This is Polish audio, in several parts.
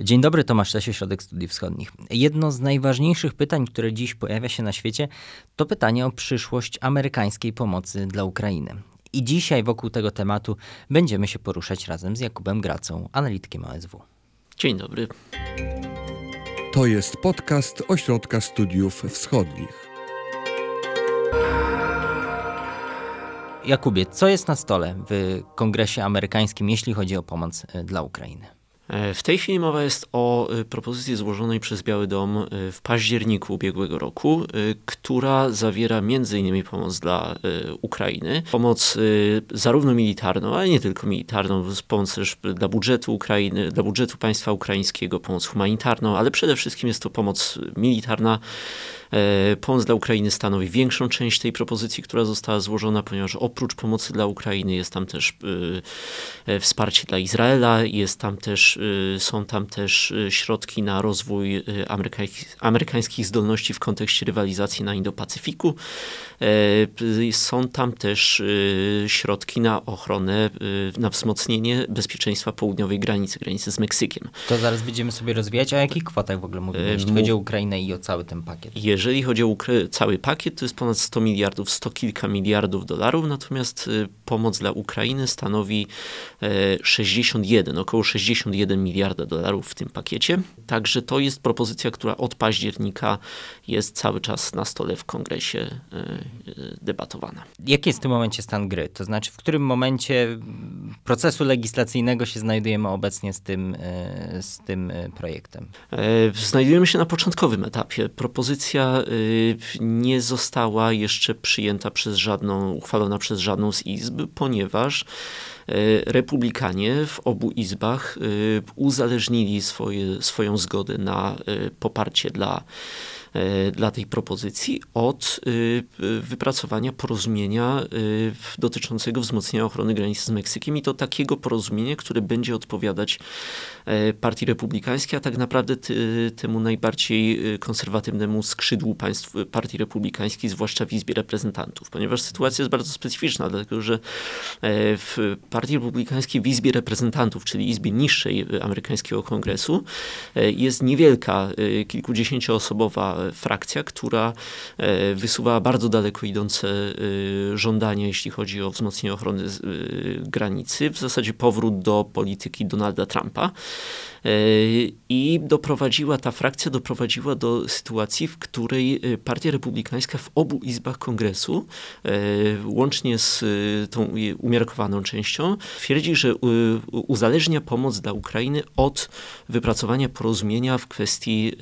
Dzień dobry, Tomasz Lesie, Środek Studiów Wschodnich. Jedno z najważniejszych pytań, które dziś pojawia się na świecie, to pytanie o przyszłość amerykańskiej pomocy dla Ukrainy. I dzisiaj wokół tego tematu będziemy się poruszać razem z Jakubem Gracą, analitykiem OSW. Dzień dobry. To jest podcast Ośrodka Studiów Wschodnich. Jakubie, co jest na stole w Kongresie Amerykańskim, jeśli chodzi o pomoc e, dla Ukrainy? E, w tej chwili mowa jest o e, propozycji złożonej przez Biały Dom e, w październiku ubiegłego roku, która zawiera m.in. pomoc dla Ukrainy. Pomoc zarówno militarną, ale nie tylko militarną, pomoc też dla budżetu Ukrainy, dla budżetu państwa ukraińskiego, pomoc humanitarną, ale przede wszystkim jest to pomoc militarna pomoc dla Ukrainy stanowi większą część tej propozycji, która została złożona, ponieważ oprócz pomocy dla Ukrainy jest tam też wsparcie dla Izraela, jest tam też, są tam też środki na rozwój amerykańskich zdolności w kontekście rywalizacji na Indo-Pacyfiku. Są tam też środki na ochronę, na wzmocnienie bezpieczeństwa południowej granicy, granicy z Meksykiem. To zaraz będziemy sobie rozwijać. O jakich kwotach w ogóle mówimy, jeśli chodzi o Ukrainę i o cały ten pakiet? Jeżeli chodzi o cały pakiet, to jest ponad 100 miliardów, 100 kilka miliardów dolarów, natomiast y, pomoc dla Ukrainy stanowi 61, e, około 61 miliarda dolarów w tym pakiecie. Także to jest propozycja, która od października jest cały czas na stole w kongresie e, e, debatowana. Jaki jest w tym momencie stan gry? To znaczy, w którym momencie procesu legislacyjnego się znajdujemy obecnie z tym, z tym projektem? Znajdujemy się na początkowym etapie. Propozycja nie została jeszcze przyjęta przez żadną, uchwalona przez żadną z izb, ponieważ republikanie w obu izbach y, uzależnili swoje, swoją zgodę na poparcie dla E, dla tej propozycji od e, wypracowania porozumienia e, dotyczącego wzmocnienia ochrony granicy z Meksykiem i to takiego porozumienia, które będzie odpowiadać Partii Republikańskiej, a tak naprawdę temu najbardziej konserwatywnemu skrzydłu państw Partii Republikańskiej, zwłaszcza w Izbie Reprezentantów, ponieważ sytuacja jest bardzo specyficzna, dlatego że w Partii Republikańskiej w Izbie Reprezentantów, czyli Izbie niższej amerykańskiego kongresu, jest niewielka, kilkudziesięcioosobowa frakcja, która e, wysuwała bardzo daleko idące e, żądania, jeśli chodzi o wzmocnienie ochrony e, granicy, w zasadzie powrót do polityki Donalda Trumpa. I doprowadziła, ta frakcja doprowadziła do sytuacji, w której Partia Republikańska w obu izbach kongresu, łącznie z tą umiarkowaną częścią, twierdzi, że uzależnia pomoc dla Ukrainy od wypracowania porozumienia w kwestii,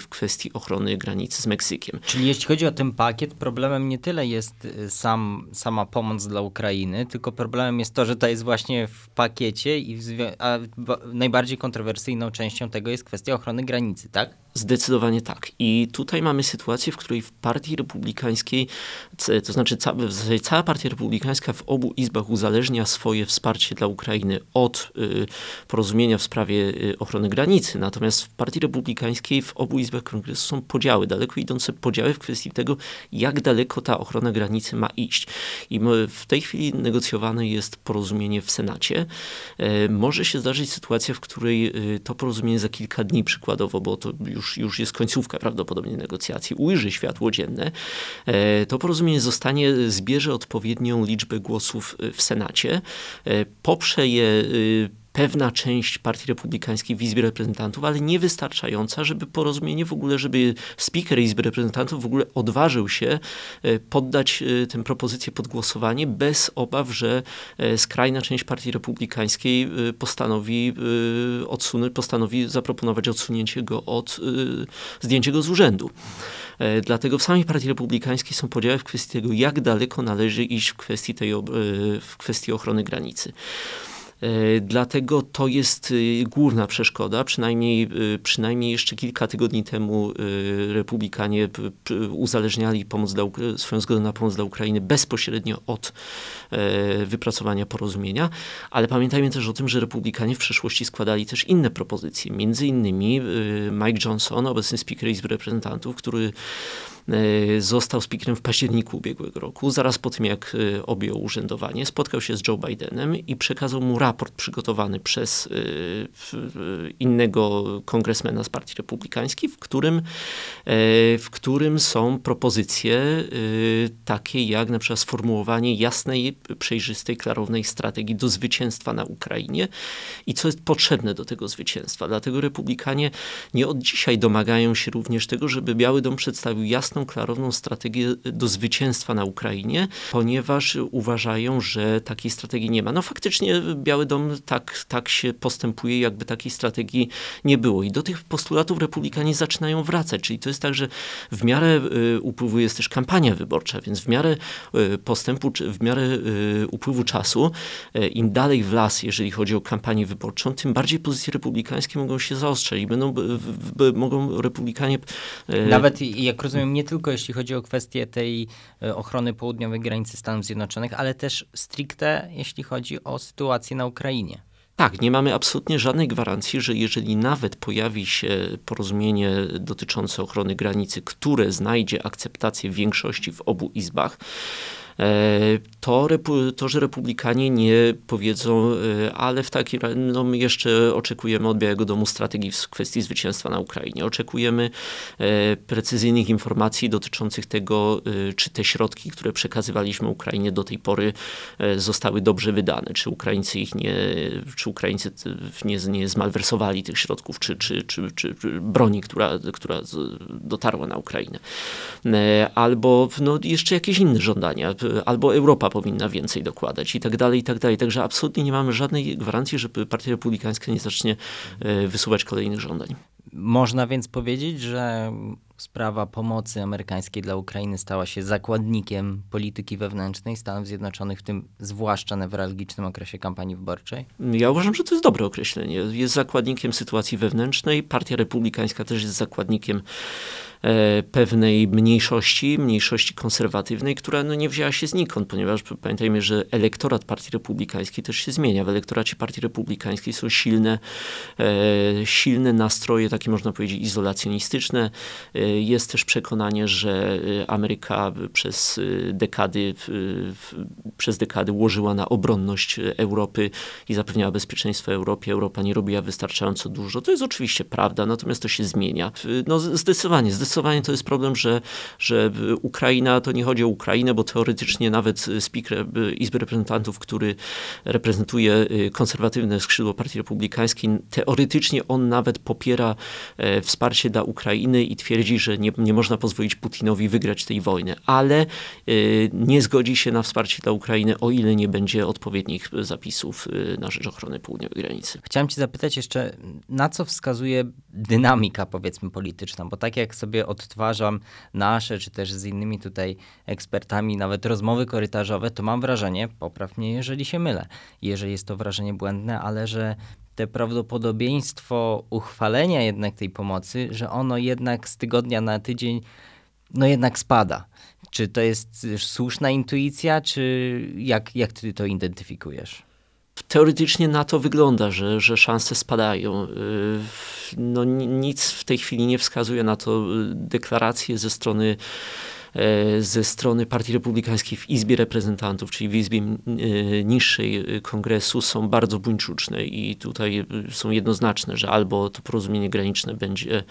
w kwestii ochrony granicy z Meksykiem. Czyli jeśli chodzi o ten pakiet, problemem nie tyle jest y, sam, sama pomoc dla Ukrainy, tylko problemem jest to, że to jest właśnie w pakiecie, i w a najbardziej kontrowersyjną częścią tego jest kwestia ochrony granicy, tak? Zdecydowanie tak. I tutaj mamy sytuację, w której w Partii Republikańskiej, to znaczy ca, w zasadzie cała Partia Republikańska w obu izbach uzależnia swoje wsparcie dla Ukrainy od y, porozumienia w sprawie y, ochrony granicy. Natomiast w Partii Republikańskiej w obu izbach kongresu są podziały, daleko idące podziały w kwestii tego, jak daleko ta ochrona granicy ma iść. I w tej chwili negocjowane jest porozumienie w Senacie. E, może się zdarzyć sytuacja, w której y, to porozumienie za kilka dni przykładowo, bo to już już, jest końcówka prawdopodobnie negocjacji, ujrzy światło dzienne, e, to porozumienie zostanie, zbierze odpowiednią liczbę głosów w Senacie, e, poprze je pewna część Partii Republikańskiej w Izbie Reprezentantów, ale niewystarczająca, żeby porozumienie w ogóle, żeby speaker Izby Reprezentantów w ogóle odważył się e, poddać e, tę propozycję pod głosowanie bez obaw, że e, skrajna część Partii Republikańskiej postanowi odsunąć, postanowi zaproponować odsunięcie go od, zdjęcie go z urzędu. Dlatego w samej Partii Republikańskiej są podziały w kwestii tego, jak daleko należy iść w kwestii, tej, w kwestii ochrony granicy. E, dlatego to jest y, główna przeszkoda. Przynajmniej, y, przynajmniej jeszcze kilka tygodni temu republikanie uzależniali pomoc dla, swoją zgodę na pomoc dla Ukrainy bezpośrednio od e, wypracowania porozumienia, ale pamiętajmy też o tym, że republikanie w przeszłości składali też inne propozycje. Między innymi Mike Johnson, obecny speaker Izby Reprezentantów, który został speakerem w październiku ubiegłego roku, zaraz po tym jak objął urzędowanie, spotkał się z Joe Bidenem i przekazał mu raport przygotowany przez innego kongresmena z Partii Republikańskiej, w którym, w którym są propozycje takie jak na przykład sformułowanie jasnej, przejrzystej, klarownej strategii do zwycięstwa na Ukrainie i co jest potrzebne do tego zwycięstwa. Dlatego republikanie nie od dzisiaj domagają się również tego, żeby Biały Dom przedstawił jasną, klarowną strategię do zwycięstwa na Ukrainie, ponieważ uważają, że takiej strategii nie ma. No faktycznie Biały Dom tak, tak się postępuje, jakby takiej strategii nie było. I do tych postulatów republikanie zaczynają wracać. Czyli to jest tak, że w miarę y, upływu jest też kampania wyborcza, więc w miarę y, postępu, czy w miarę y, upływu czasu, im dalej w las, jeżeli chodzi o kampanię wyborczą, tym bardziej pozycje republikańskie mogą się zaostrzeć i będą, mogą republikanie... Nawet, jak rozumiem, nie tylko jeśli chodzi o kwestię tej ochrony południowej granicy Stanów Zjednoczonych, ale też stricte jeśli chodzi o sytuację na Ukrainie. Tak, nie mamy absolutnie żadnej gwarancji, że jeżeli nawet pojawi się porozumienie dotyczące ochrony granicy, które znajdzie akceptację większości w obu izbach, to, to, że republikanie nie powiedzą, e, ale w takim no my jeszcze oczekujemy od Białego Domu strategii w kwestii zwycięstwa na Ukrainie. Oczekujemy e, precyzyjnych informacji dotyczących tego, czy te środki, które przekazywaliśmy Ukrainie do tej pory zostały dobrze wydane, czy Ukraińcy ich nie, czy Ukraińcy nie, nie zmalwersowali tych środków, czy, czy, czy, czy broni, która, która dotarła na Ukrainę. Albo no, jeszcze jakieś inne żądania albo Europa powinna więcej dokładać i tak dalej, i tak dalej. Także absolutnie nie mamy żadnej gwarancji, żeby Partia Republikańska nie zacznie e, wysuwać kolejnych żądań. Można więc powiedzieć, że sprawa pomocy amerykańskiej dla Ukrainy stała się zakładnikiem polityki wewnętrznej Stanów Zjednoczonych, w tym zwłaszcza newralgicznym okresie kampanii wyborczej? Ja uważam, że to jest dobre określenie. Jest zakładnikiem sytuacji wewnętrznej. Partia Republikańska też jest zakładnikiem E, pewnej mniejszości, mniejszości konserwatywnej, która no nie wzięła się znikąd, ponieważ pamiętajmy, że elektorat Partii Republikańskiej też się zmienia. W elektoracie Partii Republikańskiej są silne, e, silne nastroje, takie można powiedzieć izolacjonistyczne. E, jest też przekonanie, że Ameryka przez dekady, przez dekady łożyła na obronność Europy i zapewniała bezpieczeństwo Europie. Europa nie robiła wystarczająco dużo. To jest oczywiście prawda, natomiast to się zmienia. No zdecydowanie, zdecydowanie to jest problem, że, że Ukraina, to nie chodzi o Ukrainę, bo teoretycznie nawet speaker Izby Reprezentantów, który reprezentuje y, konserwatywne skrzydło Partii Republikańskiej, teoretycznie on nawet popiera e, wsparcie dla Ukrainy i twierdzi, że nie, nie można pozwolić Putinowi wygrać tej wojny, ale y, nie zgodzi się na wsparcie dla Ukrainy, o ile nie będzie odpowiednich zapisów y, na rzecz ochrony południowej granicy. Chciałem cię zapytać jeszcze, na co wskazuje dynamika, powiedzmy, polityczna, bo tak jak sobie odtwarzam nasze, czy też z innymi tutaj ekspertami, nawet rozmowy korytarzowe, to mam wrażenie, popraw mnie, jeżeli się mylę, jeżeli jest to wrażenie błędne, ale że te prawdopodobieństwo uchwalenia jednak tej pomocy, że ono jednak z tygodnia na tydzień, no jednak spada. Czy to jest słuszna intuicja, czy jak, jak ty to identyfikujesz? teoretycznie na to wygląda, że, że szanse spadają. Y, no, nic w tej chwili nie wskazuje na to. Deklaracje ze strony ze strony Partii Republikańskiej w Izbie Reprezentantów, czyli w Izbie e, niższej e, kongresu są bardzo buńczuczne i tutaj są jednoznaczne, że albo to porozumienie graniczne będzie,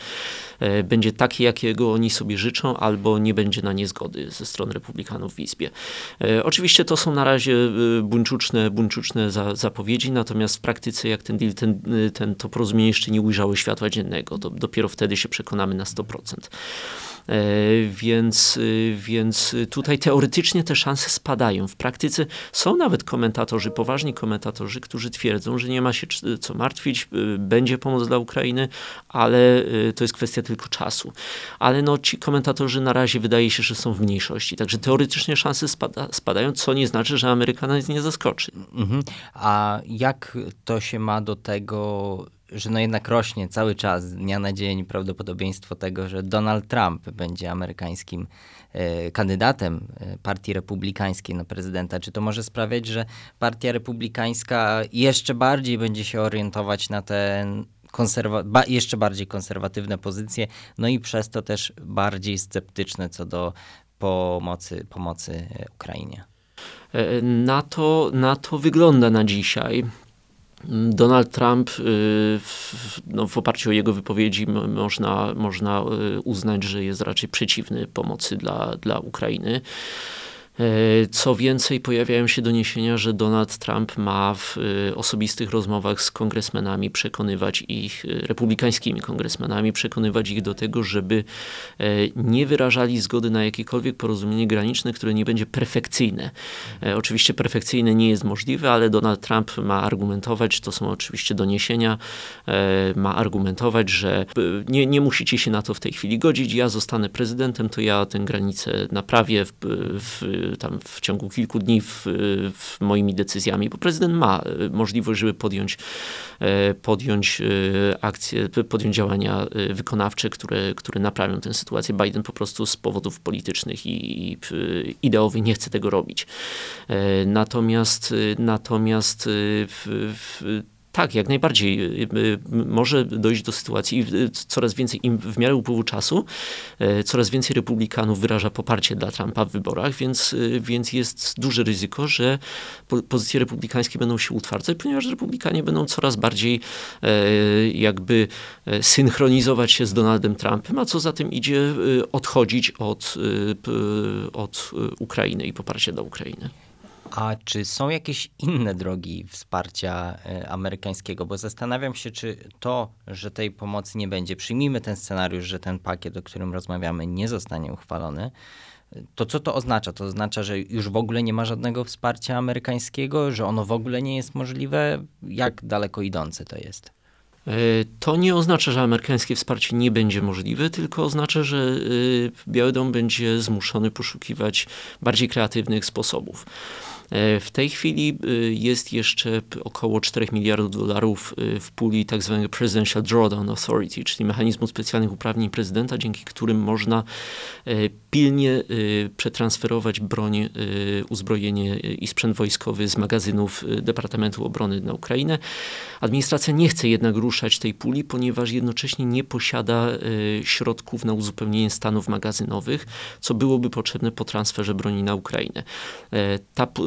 będzie takie, jakiego oni sobie życzą, albo nie będzie na nie zgody ze strony Republikanów w Izbie. Oczywiście to są na razie buńczuczne, buńczuczne zapowiedzi, natomiast w praktyce jak ten deal, ten, ten, to porozumienie jeszcze nie ujrzało światła dziennego, to dopiero wtedy się przekonamy na 100%. E, więc, y, więc tutaj teoretycznie te szanse spadają. W praktyce są nawet komentatorzy, poważni komentatorzy, którzy twierdzą, że nie ma się co martwić, y, będzie pomoc dla Ukrainy, ale to jest kwestia tylko czasu. Ale no, ci komentatorzy na razie wydaje się, że są w mniejszości. Także teoretycznie szanse spada, spadają, co nie znaczy, że Amerykana nie zaskoczy. Mhm. A jak to się ma do tego, że no jednak rośnie cały czas, z dnia na dzień prawdopodobieństwo tego, że Donald Trump będzie amerykańskim e, kandydatem e, partii republikańskiej na prezydenta. Czy to może sprawiać, że partia republikańska jeszcze bardziej będzie się orientować na te konserwa- ba- jeszcze bardziej konserwatywne pozycje, no i przez to też bardziej sceptyczne co do pomocy, pomocy Ukrainie. E, na to, na to wygląda na dzisiaj. Donald Trump, y, w, no w oparciu o jego wypowiedzi, można, można y, uznać, że jest raczej przeciwny pomocy dla, dla Ukrainy. E, co więcej, pojawiają się doniesienia, że Donald Trump ma w e, osobistych rozmowach z kongresmenami przekonywać ich, e, republikańskimi kongresmenami, przekonywać ich do tego, żeby nie wyrażali zgody na jakiekolwiek porozumienie graniczne, które nie będzie perfekcyjne. Oczywiście perfekcyjne nie jest możliwe, ale Donald Trump ma argumentować, to są oczywiście doniesienia, ma argumentować, że nie, nie musicie się na to w tej chwili godzić, ja zostanę prezydentem, to ja tę granicę naprawię w, w tam w ciągu kilku dni w, w moimi decyzjami, bo prezydent ma e, możliwość, żeby podjąć, e, podjąć e, akcje, podjąć działania wykonawcze, które, które naprawią tę sytuację. Biden po prostu z powodów politycznych i, i ideowych nie chce tego robić. Natomiast, natomiast w, w tak, jak najbardziej. Y, y, może dojść do sytuacji, y, coraz więcej, im w miarę upływu czasu, coraz więcej republikanów wyraża poparcie dla Trumpa w wyborach, więc, więc jest duże ryzyko, że pozycje republikańskie będą się utwardzać, ponieważ republikanie będą coraz bardziej jakby synchronizować się z Donaldem Trumpem, a co za tym idzie, odchodzić od, od Ukrainy i poparcia dla Ukrainy. A czy są jakieś inne drogi wsparcia e, amerykańskiego? Bo zastanawiam się, czy to, że tej pomocy nie będzie, przyjmijmy ten scenariusz, że ten pakiet, o którym rozmawiamy, nie zostanie uchwalony, to co to oznacza? To oznacza, że już w ogóle nie ma żadnego wsparcia amerykańskiego, że ono w ogóle nie jest możliwe? Jak daleko idące to jest? E, to nie oznacza, że amerykańskie wsparcie nie będzie możliwe, tylko oznacza, że e, Biały Dom będzie zmuszony poszukiwać bardziej kreatywnych sposobów. E, w tej chwili e, jest jeszcze około 4 miliardów dolarów e, w puli tzw. Tak Presidential Drawdown Authority, czyli mechanizmu specjalnych uprawnień prezydenta, dzięki którym można pilnie przetransferować broń, uzbrojenie i sprzęt wojskowy z magazynów Departamentu Obrony na Ukrainę. Administracja nie chce jednak ruszać tej puli, ponieważ jednocześnie nie posiada środków na uzupełnienie stanów magazynowych, co byłoby potrzebne po transferze broni na Ukrainę. Ta,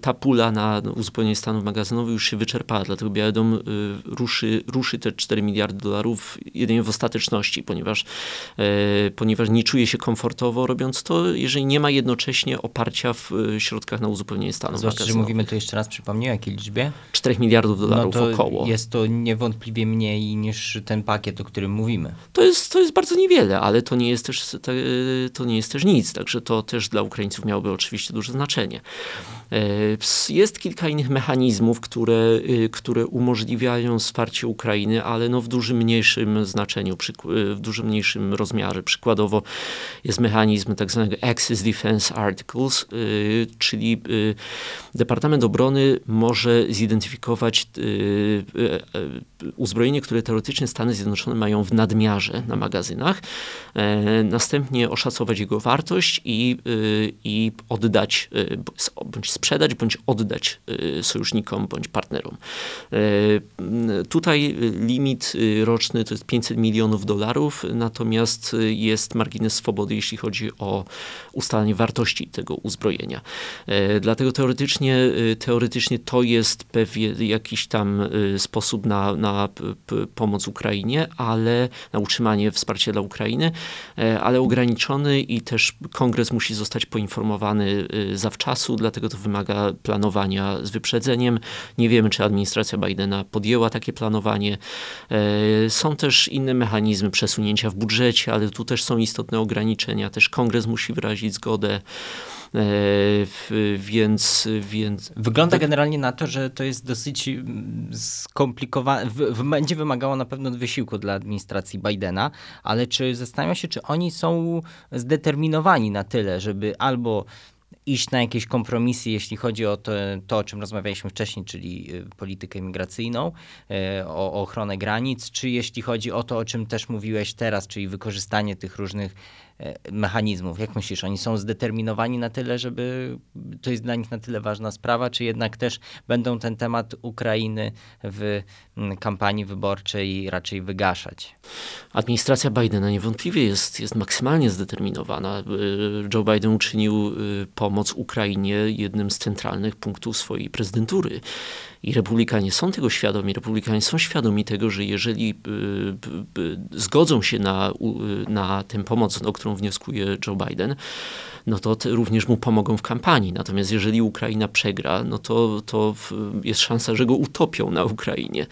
ta pula na uzupełnienie stanów magazynowych już się wyczerpała, dlatego Biały Dom y, ruszy, ruszy te 4 miliardy dolarów jedynie w ostateczności, ponieważ, e, ponieważ nie czuje się komfortowo robiąc to, jeżeli nie ma jednocześnie oparcia w y, środkach na uzupełnienie stanów Zwłaszcza, magazynowych. że mówimy tu jeszcze raz, przypomnij o jakiej liczbie? 4 miliardów dolarów no około. Jest to niewątpliwie mniej niż ten pakiet, o którym mówimy. To jest, to jest bardzo niewiele, ale to nie jest też, to nie jest też nic, także to też dla Ukraińców miałoby oczywiście duże znaczenie. Jest kilka innych mechanizmów, które, y, które umożliwiają wsparcie Ukrainy, ale no w dużym mniejszym znaczeniu, y, w dużym mniejszym rozmiarze. Przykładowo jest mechanizm tak zwanego Access Defense Articles, y, czyli Departament Obrony może zidentyfikować uzbrojenie, które teoretycznie Stany Zjednoczone mają w nadmiarze na magazynach, e, następnie oszacować jego wartość i, i oddać bądź sprzedać, bądź oddać y, sojusznikom bądź partnerom. E, tutaj limit y, roczny to jest 500 milionów dolarów, natomiast jest margines swobody, jeśli chodzi o ustalanie wartości tego uzbrojenia. Dlatego teoretycznie, y, teoretycznie to jest pewien jakiś tam sposób na, na pomoc Ukrainie, ale na utrzymanie wsparcia dla Ukrainy, ale ograniczony i też kongres musi zostać poinformowany zawczasu, dlatego to wymaga planowania z wyprzedzeniem. Nie wiemy, czy administracja Bidena podjęła takie planowanie. E, są też inne mechanizmy przesunięcia w budżecie, ale tu też są istotne ograniczenia. Też kongres musi wyrazić zgodę. E, więc, więc. Wygląda generalnie na to, że to jest dosyć mm, skomplikowane, będzie wymagało na pewno wysiłku dla administracji Bidena, ale czy zastanawiam się, czy oni są zdeterminowani na tyle, żeby albo iść na jakieś kompromisy, jeśli chodzi o to, to, o czym rozmawialiśmy wcześniej, czyli y, politykę migracyjną, y, o, o ochronę granic, czy jeśli chodzi o to, o czym też mówiłeś teraz, czyli wykorzystanie tych różnych mechanizmów? Jak myślisz, oni są zdeterminowani na tyle, żeby to jest dla nich na tyle ważna sprawa, czy jednak też będą ten temat Ukrainy w mm, kampanii wyborczej raczej wygaszać? Administracja Bidena niewątpliwie jest, jest maksymalnie zdeterminowana. Joe Biden uczynił pomoc Ukrainie jednym z centralnych punktów swojej prezydentury. I republikanie są tego świadomi. Republikanie są świadomi tego, że jeżeli zgodzą się na, na tę pomoc, o którą wnioskuje Joe Biden, no to również mu pomogą w kampanii. Natomiast jeżeli Ukraina przegra, no to, to jest szansa, że go utopią na Ukrainie.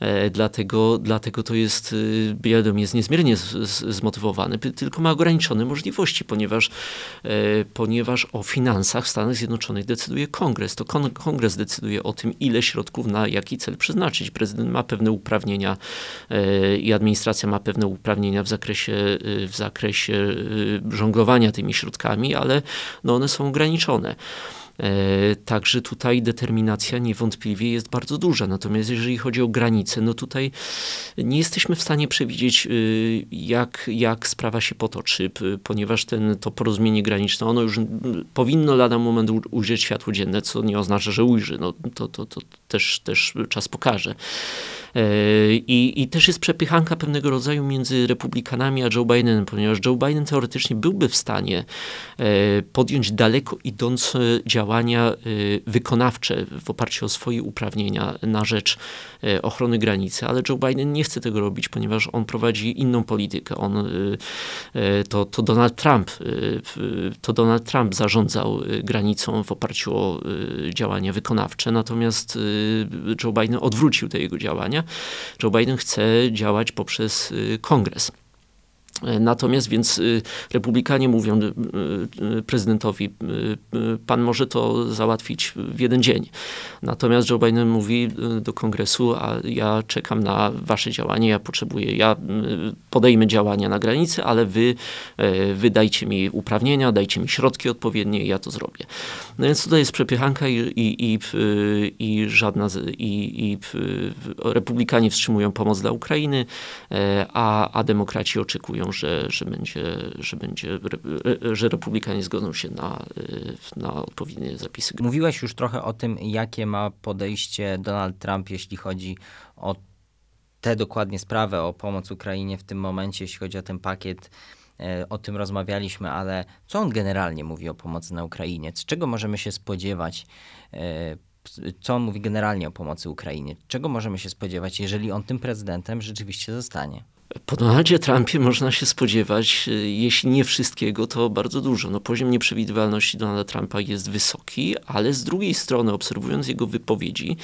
E, dlatego, dlatego to jest, Biedom jest niezmiernie z, z, zmotywowany, tylko ma ograniczone możliwości, ponieważ, e, ponieważ o finansach w Stanach Zjednoczonych decyduje kongres. To kon, kongres decyduje o tym, ile środków na jaki cel przeznaczyć. Prezydent ma pewne uprawnienia e, i administracja ma pewne uprawnienia w zakresie, w zakresie żonglowania tymi środkami, ale no one są ograniczone. E, także tutaj determinacja niewątpliwie jest bardzo duża. Natomiast jeżeli chodzi o granice, no tutaj nie jesteśmy w stanie przewidzieć, y, jak, jak sprawa się potoczy, ponieważ ten, to porozumienie graniczne, ono już powinno lada moment ujrzeć światło dzienne, co nie oznacza, że ujrzy. No, to, to, to też, też czas pokaże. E, I, I też jest przepychanka pewnego rodzaju między republikanami a Joe Bidenem, ponieważ Joe Biden teoretycznie byłby w stanie e, podjąć daleko idące działania e, wykonawcze w oparciu o swoje uprawnienia na rzecz ochrony granicy, ale Joe Biden nie chce tego robić, ponieważ on prowadzi inną politykę. On, to, to Donald Trump, to Donald Trump zarządzał granicą w oparciu o działania wykonawcze, natomiast Joe Biden odwrócił te jego działania Joe Biden chce działać poprzez y, kongres. Natomiast więc y, republikanie mówią y, prezydentowi, pan może to załatwić w jeden dzień. Natomiast Joe Biden mówi do kongresu, a ja czekam na wasze działanie, ja potrzebuję, ja podejmę działania na granicy, ale wy, wy dajcie mi uprawnienia, dajcie mi środki odpowiednie i ja to zrobię. No więc tutaj jest przepychanka i, i, i, i żadna, i, i republikanie wstrzymują pomoc dla Ukrainy, e, a, a demokraci oczekują, że, że, będzie, że, będzie, że republikanie zgodzą się na, na odpowiednie zapisy. Mówiłeś już trochę o tym, jakie ma podejście Donald Trump, jeśli chodzi o tę dokładnie sprawę, o pomoc Ukrainie w tym momencie, jeśli chodzi o ten pakiet E, o tym rozmawialiśmy, ale co on generalnie mówi o pomocy na Ukrainie? Z czego możemy się spodziewać? E, co on mówi generalnie o pomocy Ukrainie? Czego możemy się spodziewać, jeżeli on tym prezydentem rzeczywiście zostanie? Po Donaldzie Trumpie można się spodziewać, e, jeśli nie wszystkiego, to bardzo dużo. No, poziom nieprzewidywalności Donalda Trumpa jest wysoki, ale z drugiej strony, obserwując jego wypowiedzi,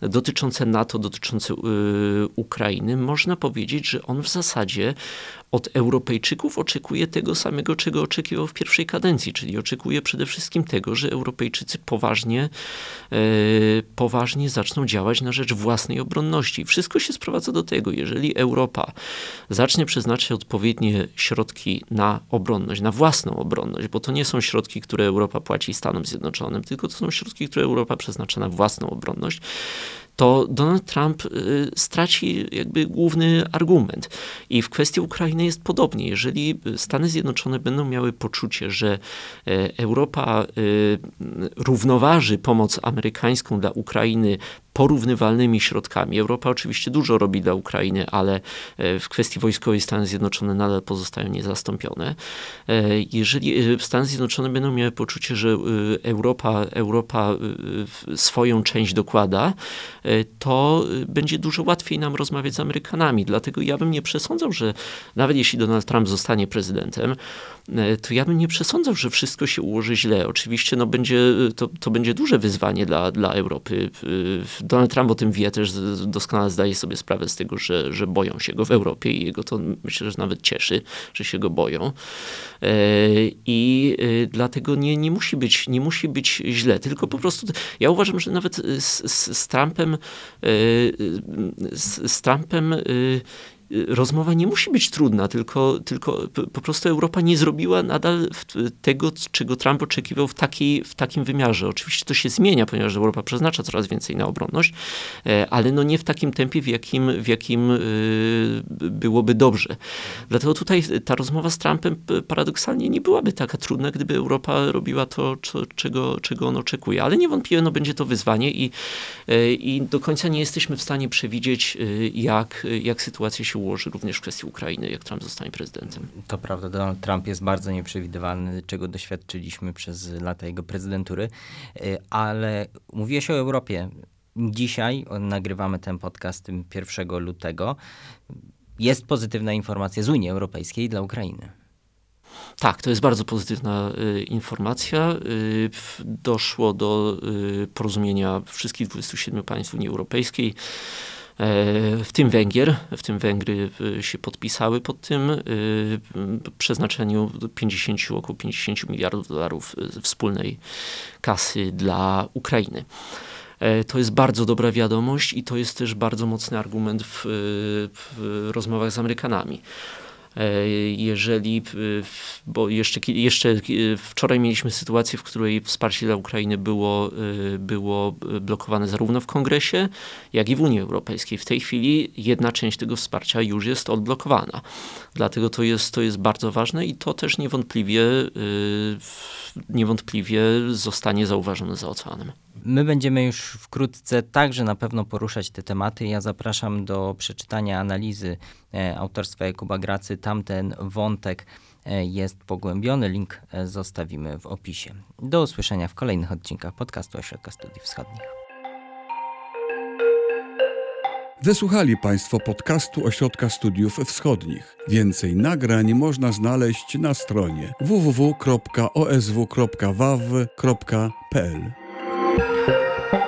dotyczące NATO, dotyczące yy, Ukrainy, można powiedzieć, że on w zasadzie od Europejczyków oczekuje tego samego, czego oczekiwał w pierwszej kadencji, czyli oczekuje przede wszystkim tego, że Europejczycy poważnie, e, poważnie zaczną działać na rzecz własnej obronności. Wszystko się sprowadza do tego, jeżeli Europa zacznie przeznaczać odpowiednie środki na obronność, na własną obronność, bo to nie są środki, które Europa płaci Stanom Zjednoczonym, tylko to są środki, które Europa przeznacza na własną obronność, to Donald Trump y, straci jakby główny argument. I w kwestii Ukrainy jest podobnie. Jeżeli Stany Zjednoczone będą miały poczucie, że e, Europa y, równoważy pomoc amerykańską dla Ukrainy porównywalnymi środkami. Europa oczywiście dużo robi dla Ukrainy, ale e, w kwestii wojskowej Stany Zjednoczone nadal pozostają niezastąpione. E, jeżeli e, Stany Zjednoczone będą miały poczucie, że Europa, Europa swoją część dokłada, to będzie dużo łatwiej nam rozmawiać z Amerykanami. Dlatego ja bym nie przesądzał, że nawet jeśli Donald Trump zostanie prezydentem, to ja bym nie przesądzał, że wszystko się ułoży źle. Oczywiście no, będzie, to, to będzie duże wyzwanie dla, dla Europy. Donald Trump o tym wie, też doskonale zdaje sobie sprawę z tego, że, że boją się go w Europie i jego to myślę, że nawet cieszy, że się go boją. E, I e, dlatego nie, nie, musi być, nie musi być źle, tylko po prostu ja uważam, że nawet z, z, Trumpem, e, z, Trumpem rozmowa nie musi być trudna, tylko, tylko po prostu Europa nie zrobiła nadal tego, czego Trump oczekiwał w, takiej, w takim wymiarze. Oczywiście to się zmienia, ponieważ Europa przeznacza coraz więcej na obronność, ale no nie w takim tempie, w jakim, w jakim byłoby dobrze. Dlatego tutaj ta rozmowa z Trumpem paradoksalnie nie byłaby taka trudna, gdyby Europa robiła to, czego, czego on oczekuje. Ale niewątpliwie no, będzie to wyzwanie i, i do końca nie jesteśmy w stanie przewidzieć, jak, jak sytuacja się ułoży również w kwestii Ukrainy, jak Trump zostanie prezydentem. To prawda, Donald Trump jest bardzo nieprzewidywalny, czego doświadczyliśmy przez lata jego prezydentury, ale mówiłeś o Europie. Dzisiaj nagrywamy ten podcast 1 lutego. Jest pozytywna informacja z Unii Europejskiej dla Ukrainy. Tak, to jest bardzo pozytywna y, informacja. Y, doszło do y, porozumienia wszystkich 27 państw Unii Europejskiej, e, w tym Węgier, w tym Węgry y, się podpisały pod tym y, przeznaczeniu 50, około 50 miliardów dolarów wspólnej kasy dla Ukrainy. E, to jest bardzo dobra wiadomość i to jest też bardzo mocny argument w, w rozmowach z Amerykanami. E, jeżeli, bo jeszcze, jeszcze wczoraj mieliśmy sytuację, w której wsparcie dla Ukrainy było, e, było blokowane zarówno w Kongresie, jak i w Unii Europejskiej. W tej chwili jedna część tego wsparcia już jest odblokowana. Dlatego to jest, to jest bardzo ważne i to też niewątpliwie, e, niewątpliwie zostanie zauważone za oceanem. My będziemy już wkrótce także na pewno poruszać te tematy. Ja zapraszam do przeczytania analizy e, autorstwa Jakuba Gracy. Tamten wątek e, jest pogłębiony. Link e, zostawimy w opisie. Do usłyszenia w kolejnych odcinkach podcastu Ośrodka Studiów Wschodnich. Wysłuchali Państwo podcastu Ośrodka Studiów Wschodnich. Więcej nagrań można znaleźć na stronie www.osw.waw.pl. Música